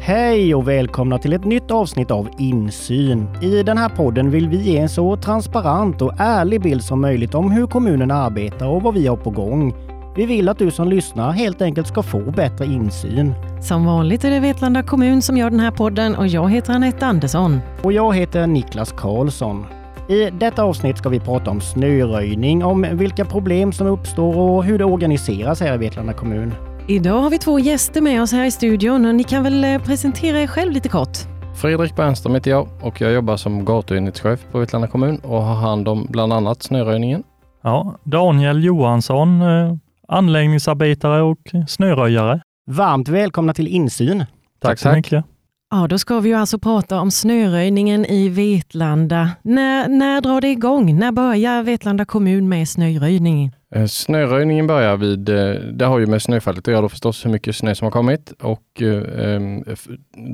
Hej och välkomna till ett nytt avsnitt av Insyn. I den här podden vill vi ge en så transparent och ärlig bild som möjligt om hur kommunen arbetar och vad vi har på gång. Vi vill att du som lyssnar helt enkelt ska få bättre insyn. Som vanligt är det Vetlanda kommun som gör den här podden och jag heter Anette Andersson. Och jag heter Niklas Karlsson. I detta avsnitt ska vi prata om snöröjning, om vilka problem som uppstår och hur det organiseras här i Vetlanda kommun. Idag har vi två gäster med oss här i studion och ni kan väl eh, presentera er själv lite kort. Fredrik Bernström heter jag och jag jobbar som gatuenhetschef på Vetlanda kommun och har hand om bland annat snöröjningen. Ja, Daniel Johansson, eh, anläggningsarbetare och snöröjare. Varmt välkomna till Insyn. Tack, så mycket. Ja, då ska vi ju alltså prata om snöröjningen i Vetlanda. När, när drar det igång? När börjar Vetlanda kommun med snöröjningen? Eh, Snöröjningen börjar vid, eh, det har ju med snöfallet att göra förstås, hur mycket snö som har kommit och eh,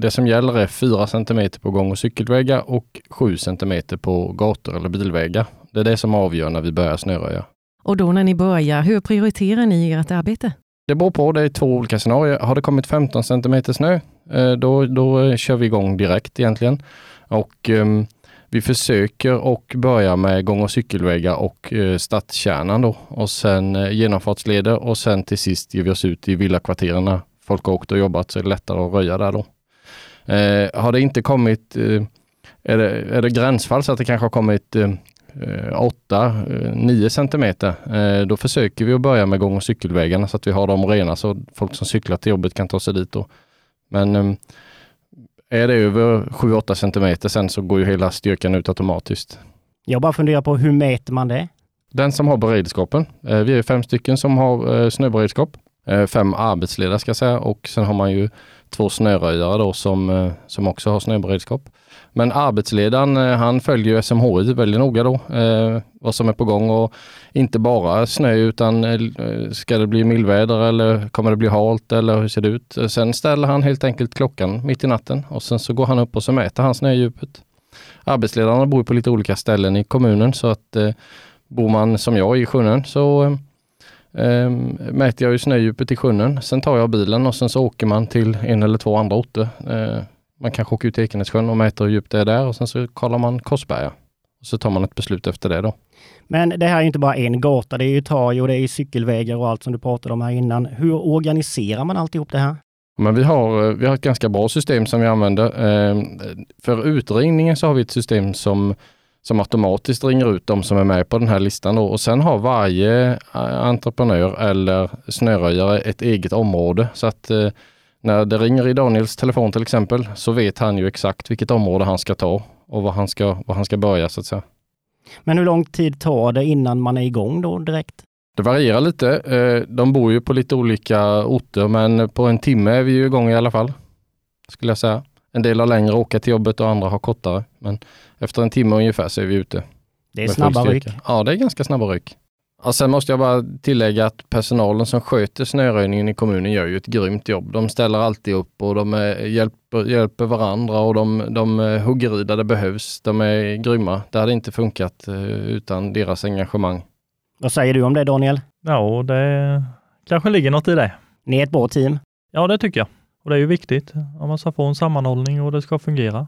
det som gäller är 4 cm på gång och cykelvägar och 7 cm på gator eller bilvägar. Det är det som avgör när vi börjar snöröja. Och då när ni börjar, hur prioriterar ni ert arbete? Det beror på, det är två olika scenarier. Har det kommit 15 cm snö, då, då kör vi igång direkt egentligen. Och vi försöker och börja med gång och cykelvägar och eh, stadskärnan då och sen eh, genomfartsleder och sen till sist ger vi oss ut i villakvarteren när folk har åkt och jobbat så är det lättare att röja där då. Eh, har det inte kommit, eh, är, det, är det gränsfall så att det kanske har kommit eh, eh 8-9 eh, centimeter, eh, då försöker vi att börja med gång och cykelvägarna så att vi har dem rena så folk som cyklar till jobbet kan ta sig dit. Då. Men eh, är det över 7-8 centimeter sen så går ju hela styrkan ut automatiskt. Jag bara funderar på hur mäter man det? Den som har beredskapen, eh, vi är fem stycken som har eh, snöberedskap, Eh, fem arbetsledare ska jag säga och sen har man ju två snöröjare då som, eh, som också har snöberedskap. Men arbetsledaren eh, han följer ju SMHI väldigt noga då, eh, vad som är på gång och inte bara snö utan eh, ska det bli mildväder eller kommer det bli halt eller hur ser det ut? Sen ställer han helt enkelt klockan mitt i natten och sen så går han upp och så mäter han snödjupet. Arbetsledarna bor på lite olika ställen i kommunen så att eh, bor man som jag i Sjunnen så eh, mäter jag ju snödjupet i Sjunnen. Sen tar jag bilen och sen så åker man till en eller två andra orter. Eh, man kanske åker ut till Ekenässjön och mäter hur djupt det är där och sen så kollar man Korsberga. Och så tar man ett beslut efter det då. Men det här är inte bara en gata, det är ju torg och det är cykelvägar och allt som du pratade om här innan. Hur organiserar man alltihop det här? Men vi har, eh, vi har ett ganska bra system som vi använder. Eh, För utringningen så har vi ett system som, som automatiskt ringer ut de som är med på den här listan. Då. Och sen har varje eh, entreprenör eller snöröjare ett eget område. Så att eh, när det ringer i Daniels telefon till exempel så vet han ju exakt vilket område han ska ta och vad han ska, vad han ska börja så att säga. Men hur lång tid tar det innan man är igång då direkt? Det varierar lite. Eh, De bor ju på lite olika orter men på en timme är vi ju igång i alla fall. Skulle jag säga. En del har längre åka till jobbet och andra har kortare. Men efter en timme ungefär så är vi ute. Det är snabba ryck. Ja, det är ganska snabba ryck. Och sen måste jag bara tillägga att personalen som sköter snöröjningen i kommunen gör ju ett grymt jobb. De ställer alltid upp och de är, hjälper, hjälper varandra och de, de eh, hugger i där det behövs. De är grymma. Det hade inte funkat eh, utan deras engagemang. Vad säger du om det Daniel? Ja, det kanske ligger något i det. Ni är ett bra team. Ja, det tycker jag. Och det är ju viktigt om man ska få en sammanhållning och det ska fungera.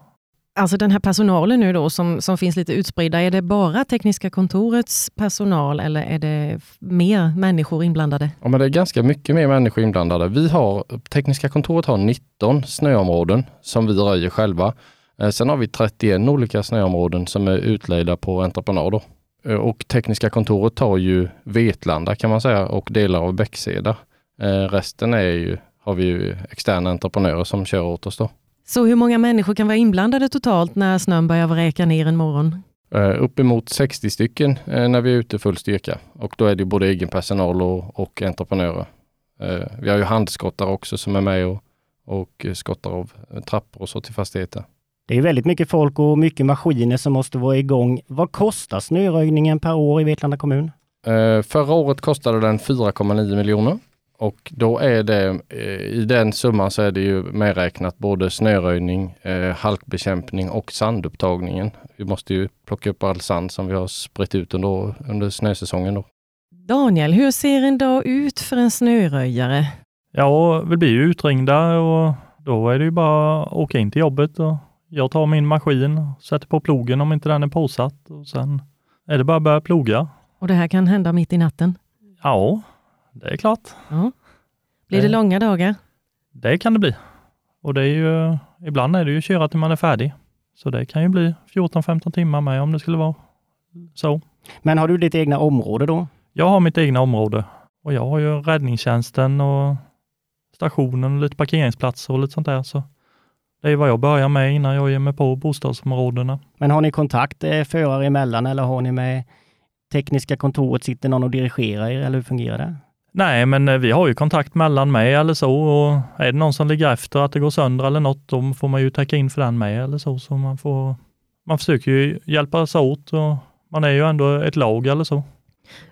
Alltså den här personalen nu då som, som finns lite utspridda, är det bara Tekniska kontorets personal eller är det mer människor inblandade? Ja, men det är ganska mycket mer människor inblandade. Vi har, Tekniska kontoret har 19 snöområden som vi röjer själva. Eh, Sen har vi 31 olika snöområden som är utlejda på entreprenad. då. Eh, Och Tekniska kontoret tar ju Vetlanda kan man säga och delar av Bäckseda. Eh, Resten är ju, har vi ju externa entreprenörer som kör åt oss. Då. Så hur många människor kan vara inblandade totalt när snön börjar vräka ner en morgon? Eh, Uppemot 60 stycken eh, när vi är ute full styrka och då är det både egen personal och, och entreprenörer. Eh, Vi har ju handskottare också som är med och, och skottar av trappor och så till fastigheter. Det är väldigt mycket folk och mycket maskiner som måste vara igång. Vad kostar snöröjningen per år i Vetlanda kommun? Förra året kostade den 4,9 miljoner och då är det eh, i den summan så är det ju medräknat både snöröjning, eh, halkbekämpning och sandupptagningen. Vi måste ju plocka upp all sand som vi har spritt ut under, under snösäsongen. Då. Daniel, hur ser en dag ut för en snöröjare? Ja, vi blir ju utringda och Då är det ju bara att åka in till jobbet och jag tar min maskin och sätter på plogen om inte den är påsatt och sen är det bara att börja ploga. Och det här kan hända mitt i natten? Ja, det är klart. Ja. Blir det Eh. långa dagar? Det kan det bli. Och det är ju, ibland är det ju köra till man är färdig. Så det kan ju bli 14-15 timmar med om det skulle vara så. Men har du ditt egna område då? Jag har mitt egna område och jag har ju räddningstjänsten och stationen och lite parkeringsplatser och lite sånt där. Så det är vad jag börjar med innan jag ger mig på bostadsområdena. Men har ni kontakt eh, förare emellan eller har ni med tekniska kontoret, sitter någon och dirigerar er eller hur fungerar det? Nej, men eh, vi har ju kontakt mellan mig eller så och är det någon som ligger efter att det går sönder eller något, då får man ju täcka in för den med eller så. Så man får, man försöker ju hjälpas åt och man är ju ändå ett lag eller så.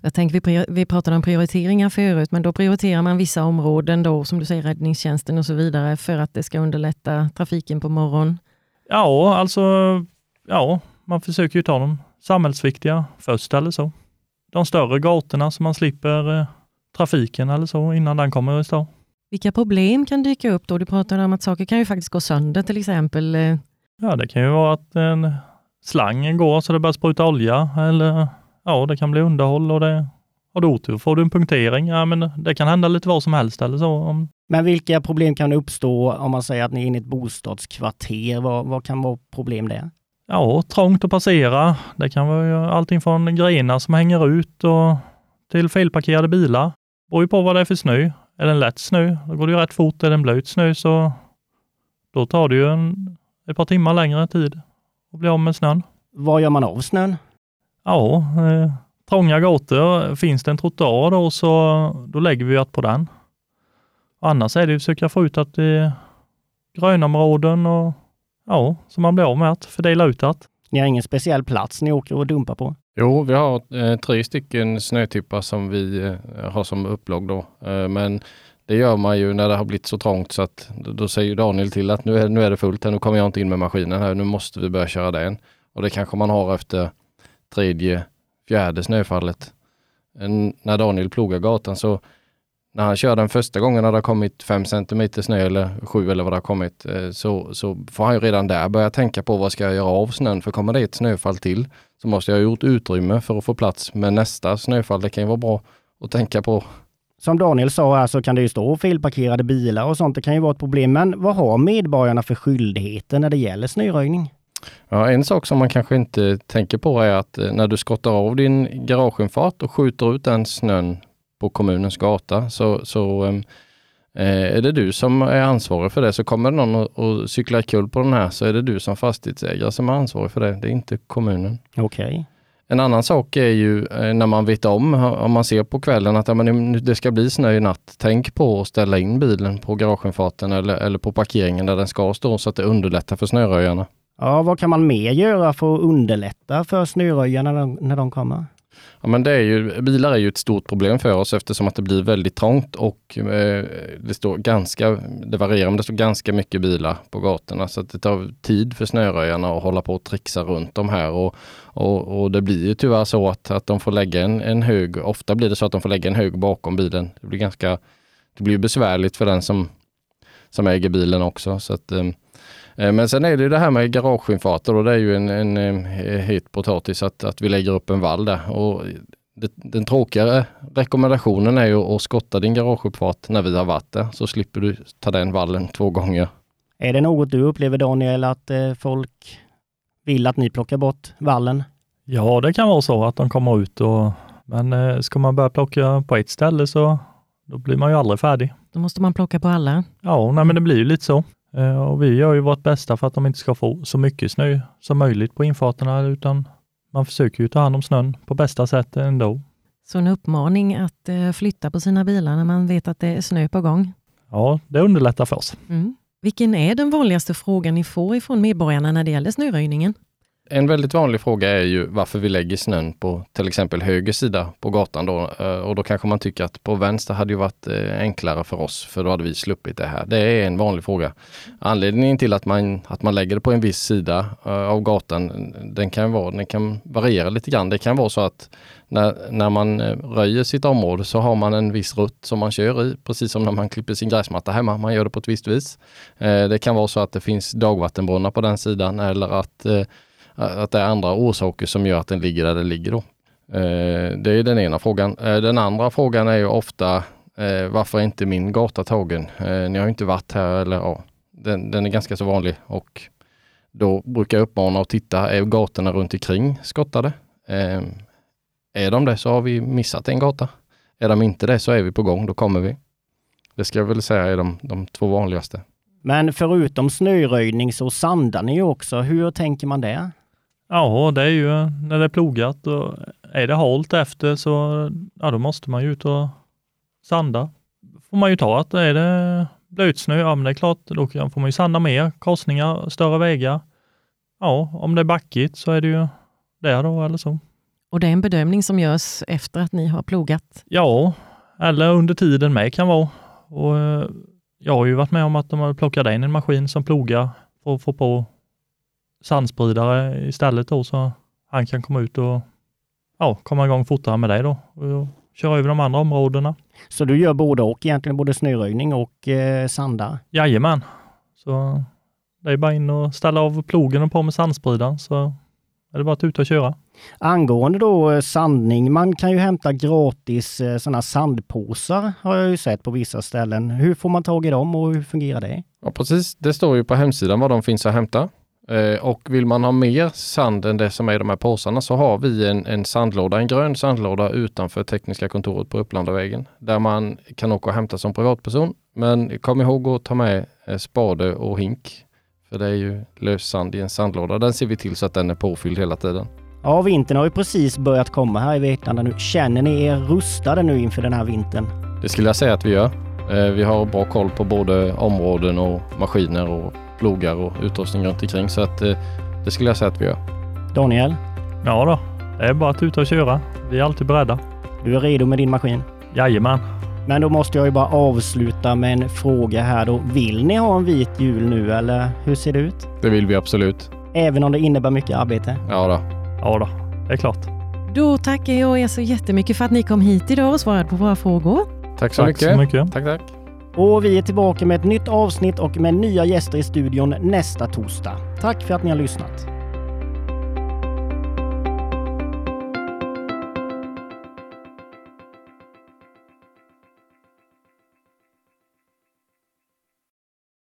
Jag tänker, vi pratade om prioriteringar förut, men då prioriterar man vissa områden då, som du säger, räddningstjänsten och så vidare, för att det ska underlätta trafiken på morgonen. Ja, alltså, ja, man försöker ju ta de samhällsviktiga först eller så. De större gatorna så man slipper eh, trafiken eller så innan den kommer i stad. Vilka problem kan dyka upp då? Du pratade om att saker kan ju faktiskt gå sönder till exempel. eh, Ja, det kan ju vara att en slang går så det börjar spruta olja eller ja, det kan bli underhåll och det har du otur får du en punktering. Ja, men det kan hända lite vad som helst eller så. Men vilka problem kan uppstå om man säger att ni är inne i ett bostadskvarter? Vad, vad kan vara problem där? ja, trångt att passera. Det kan vara ju allting från grenar som hänger ut och till felparkerade bilar. Beror ju på vad det är för snö. Är det en lätt snö, då går det ju rätt fort. Är det en blöt snö så då tar det ju en, ett par timmar längre tid att bli av med snön. Vad gör man av snön? Ja, eh, trånga gator. Finns det en trottoar då så då lägger vi att på den. Annars är det att försöka få ut att är grönområden och ja, så man blir av med att fördela ut att. Ni har ingen speciell plats ni åker och dumpar på? Jo, vi har eh, tre stycken snötippar som vi eh, har som upplag då. Eh, men det gör man ju när det har blivit så trångt så att då, säger Daniel till att nu är, nu är det fullt här, nu kommer jag inte in med maskinen här, nu måste vi börja köra den. Och det kanske man har efter tredje, fjärde snöfallet. En, när Daniel plogar gatan så när han kör den första gången när det har kommit fem centimeter snö eller sju eller vad det har kommit eh, så, så får han ju redan där börja tänka på vad ska jag göra av snön för kommer det ett snöfall till så måste jag ha gjort utrymme för att få plats med nästa snöfall. Det kan ju vara bra att tänka på. Som Daniel sa här så kan det ju stå felparkerade bilar och sånt. Det kan ju vara ett problem. Men vad har medborgarna för skyldigheter när det gäller snöröjning? Ja, en sak som man kanske inte tänker på är att eh, när du skottar av din garageinfart och skjuter ut den snön på kommunens gata så, så ehm, eh, är det du som är ansvarig för det. Så kommer det någon och, och cyklar kull på den här så är det du som fastighetsägare som är ansvarig för det. Det är inte kommunen. Okej. En annan sak är ju eh, när man vet om, om man ser på kvällen att ja, men det ska bli snö i natt. Tänk på att ställa in bilen på garageinfarten eller, eller på parkeringen där den ska stå så att det underlättar för snöröjarna. Ja, vad kan man mer göra för att underlätta för snöröjarna när de, när de kommer? Ja, men det är ju, bilar är ju ett stort problem för oss eftersom att det blir väldigt trångt och eh, det står ganska, det varierar men det står ganska mycket bilar på gatorna så att det tar tid för snöröjarna att hålla på och trixa runt de här och, och, och det blir ju tyvärr så att, att de får lägga en, en hög, ofta blir det så att de får lägga en hög bakom bilen. Det blir ganska, det blir besvärligt för den som, som äger bilen också. Så att, eh, Eh, men sen är det ju det här med garageinfarter och det är ju en, en, en het potatis att, att vi lägger upp en vall där. Och det, den tråkigare rekommendationen är ju att skotta din garageuppfart när vi har varit där så slipper du ta den vallen två gånger. Är det något du upplever Daniel att eh, folk vill att ni plockar bort vallen? Ja, det kan vara så att de kommer ut och men eh, ska man börja plocka på ett ställe så då blir man ju aldrig färdig. Då måste man plocka på alla. Ja, nej, men det blir ju lite så. Eh, Och vi gör ju vårt bästa för att de inte ska få så mycket snö som möjligt på infarterna, utan man försöker ju ta hand om snön på bästa sätt ändå. Så en uppmaning att eh, flytta på sina bilar när man vet att det är snö på gång. Ja, det underlättar för oss. Mm. Vilken är den vanligaste frågan ni får ifrån medborgarna när det gäller snöröjningen? En väldigt vanlig fråga är ju varför vi lägger snön på till exempel höger sida på gatan då. Eh, och då kanske man tycker att på vänster hade ju varit eh, enklare för oss för då hade vi sluppit det här. Det är en vanlig fråga. Anledningen till att man, att man lägger det på en viss sida eh, av gatan, den kan, vara, den kan variera lite grann. Det kan vara så att när, när man röjer sitt område så har man en viss rutt som man kör i, precis som när man klipper sin gräsmatta hemma. Man gör det på ett visst vis. Det kan vara så att det finns dagvattenbrunnar på den sidan eller att att det är andra orsaker som gör att den ligger där den ligger då. Eh, det är den ena frågan. Eh, den andra frågan är ju ofta eh, varför är inte min gata tagen? Ni har inte varit här eller ja, den, den är ganska så vanlig och då brukar jag uppmana att titta, är gatorna runt omkring skottade? Är de det så har vi missat en gata. Är de inte det så är vi på gång, då kommer vi. Det ska jag väl säga är de, de två vanligaste. Men förutom snöröjning så sandar ni också. Hur tänker man det? Ja, det är ju när det är plogat och är det halt efter så ja, då måste man ju ut och sanda. får man ju ta att är det blötsnö, ja men det är klart, då får man ju sanda mer, korsningar, större vägar. Ja, om det är backigt så är det ju det då eller så. Och det är en bedömning som görs efter att ni har plogat? Ja, eller under tiden med kan vara. Och eh, jag har ju varit med om att de har plockat in en maskin som plogar för att få på sandspridare istället då så han kan komma ut och ja, komma igång fortare med det då och köra över de andra områdena. Så du gör både och egentligen, både snöröjning och eh, sandar? Jajamän. Så det är bara in och ställa av plogen och på med sandspridaren så är det bara att ut och köra. Angående då eh, sandning, man kan ju hämta gratis eh, sådana sandpåsar har jag ju sett på vissa ställen. Hur får man tag i dem och hur fungerar det? Ja precis, det står ju på hemsidan var de finns att hämta. Eh, och vill man ha mer sand än det som är i de här påsarna så har vi en, en sandlåda, en grön sandlåda utanför tekniska kontoret på Upplandavägen där man kan åka och hämta som privatperson. Men kom ihåg att ta med eh, spade och hink. För det är ju lös sand i en sandlåda. Den ser vi till så att den är påfylld hela tiden. Ja, vintern har ju precis börjat komma här i Vetlanda nu. Känner ni er rustade nu inför den här vintern? Det skulle jag säga att vi gör. Eh, vi har bra koll på både områden och maskiner och plogar och utrustning runt omkring. Så att eh, det skulle jag säga att vi gör. Daniel? Ja då, det är bara att ut och köra. Vi är alltid beredda. Du är redo med din maskin? Jajamän. Men då måste jag ju bara avsluta med en fråga här då. Vill ni ha en vit jul nu eller hur ser det ut? Det vill vi absolut. Även om det innebär mycket arbete? Ja då. Ja då, det är klart. Då tackar jag er så jättemycket för att ni kom hit idag och svarade på våra frågor. Tack så, tack mycket. så mycket. Tack, tack. Och vi är tillbaka med ett nytt avsnitt och med nya gäster i studion nästa torsdag. Tack för att ni har lyssnat.